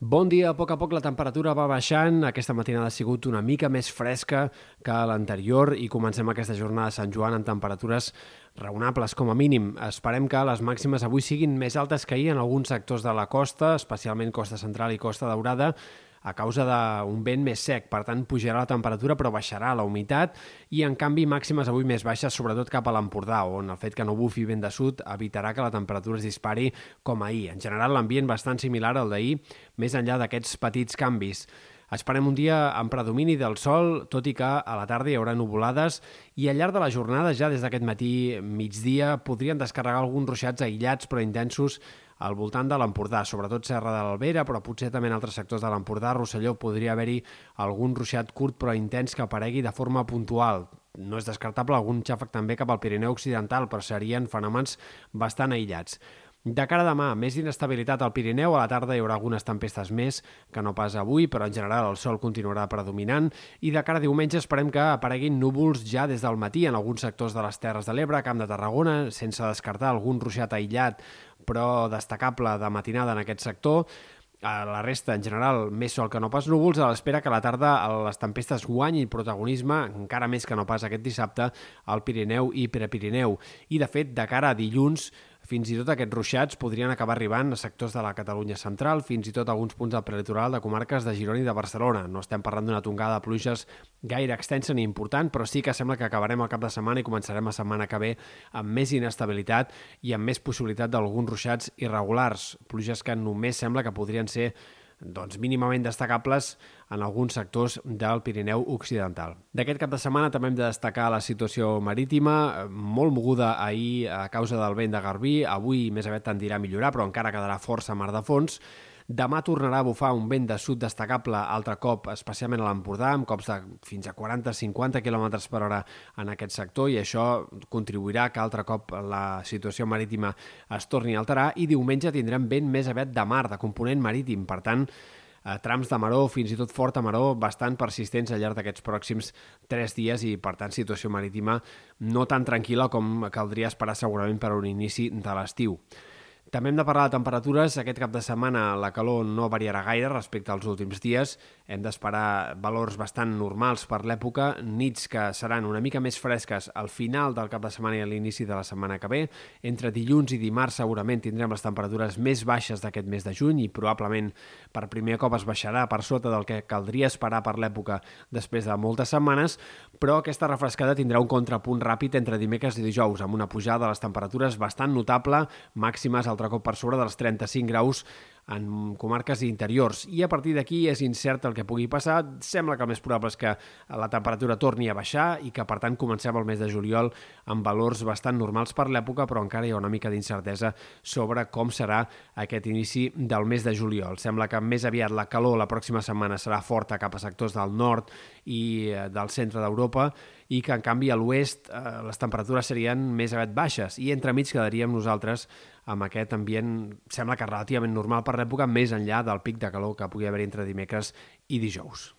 Bon dia, a poc a poc la temperatura va baixant, aquesta matinada ha sigut una mica més fresca que l'anterior i comencem aquesta jornada de Sant Joan amb temperatures raonables com a mínim. Esperem que les màximes avui siguin més altes que ahir en alguns sectors de la costa, especialment costa central i costa daurada, a causa d'un vent més sec, per tant pujarà la temperatura però baixarà la humitat i en canvi màximes avui més baixes, sobretot cap a l'Empordà, on el fet que no bufi vent de sud evitarà que la temperatura es dispari com ahir. En general l'ambient bastant similar al d'ahir, més enllà d'aquests petits canvis. Esperem un dia amb predomini del sol, tot i que a la tarda hi haurà nuvolades i al llarg de la jornada, ja des d'aquest matí migdia, podrien descarregar alguns ruixats aïllats però intensos al voltant de l'Empordà, sobretot Serra de l'Albera, però potser també en altres sectors de l'Empordà, Rosselló, podria haver-hi algun ruixat curt però intens que aparegui de forma puntual. No és descartable algun xàfec també cap al Pirineu Occidental, però serien fenòmens bastant aïllats. De cara a demà, més inestabilitat al Pirineu, a la tarda hi haurà algunes tempestes més que no pas avui, però en general el sol continuarà predominant i de cara a diumenge esperem que apareguin núvols ja des del matí en alguns sectors de les Terres de l'Ebre, Camp de Tarragona, sense descartar algun ruixat aïllat però destacable de matinada en aquest sector. A la resta, en general, més sol que no pas núvols, a l'espera que a la tarda les tempestes guanyin protagonisme, encara més que no pas aquest dissabte, al Pirineu i Prepirineu. I, de fet, de cara a dilluns, fins i tot aquests ruixats podrien acabar arribant a sectors de la Catalunya central, fins i tot a alguns punts del prelitoral de comarques de Girona i de Barcelona. No estem parlant d'una tongada de pluges gaire extensa ni important, però sí que sembla que acabarem el cap de setmana i començarem la setmana que ve amb més inestabilitat i amb més possibilitat d'alguns ruixats irregulars, pluges que només sembla que podrien ser doncs, mínimament destacables en alguns sectors del Pirineu Occidental. D'aquest cap de setmana també hem de destacar la situació marítima, molt moguda ahir a causa del vent de Garbí, avui més aviat tendirà a millorar, però encara quedarà força mar de fons, Demà tornarà a bufar un vent de sud destacable altre cop, especialment a l'Empordà, amb cops de fins a 40-50 km per hora en aquest sector i això contribuirà que altre cop la situació marítima es torni a alterar i diumenge tindrem vent més aviat de mar, de component marítim. Per tant, eh, trams de maró, fins i tot forta maró, bastant persistents al llarg d'aquests pròxims tres dies i, per tant, situació marítima no tan tranquil·la com caldria esperar segurament per a un inici de l'estiu. També hem de parlar de temperatures. Aquest cap de setmana la calor no variarà gaire respecte als últims dies. Hem d'esperar valors bastant normals per l'època, nits que seran una mica més fresques al final del cap de setmana i a l'inici de la setmana que ve. Entre dilluns i dimarts segurament tindrem les temperatures més baixes d'aquest mes de juny i probablement per primer cop es baixarà per sota del que caldria esperar per l'època després de moltes setmanes, però aquesta refrescada tindrà un contrapunt ràpid entre dimecres i dijous, amb una pujada de les temperatures bastant notable, màximes al altre cop per sobre dels 35 graus en comarques interiors i a partir d'aquí és incert el que pugui passar. Sembla que el més probable és que la temperatura torni a baixar i que per tant comencem el mes de juliol amb valors bastant normals per l'època, però encara hi ha una mica d'incertesa sobre com serà aquest inici del mes de juliol. Sembla que més aviat la calor la pròxima setmana serà forta cap a sectors del nord i eh, del centre d'Europa i que en canvi a l'oest eh, les temperatures serien més aviat baixes i entremig quedaríem nosaltres amb aquest ambient, sembla que relativament normal per l'època, més enllà del pic de calor que pugui haver entre dimecres i dijous.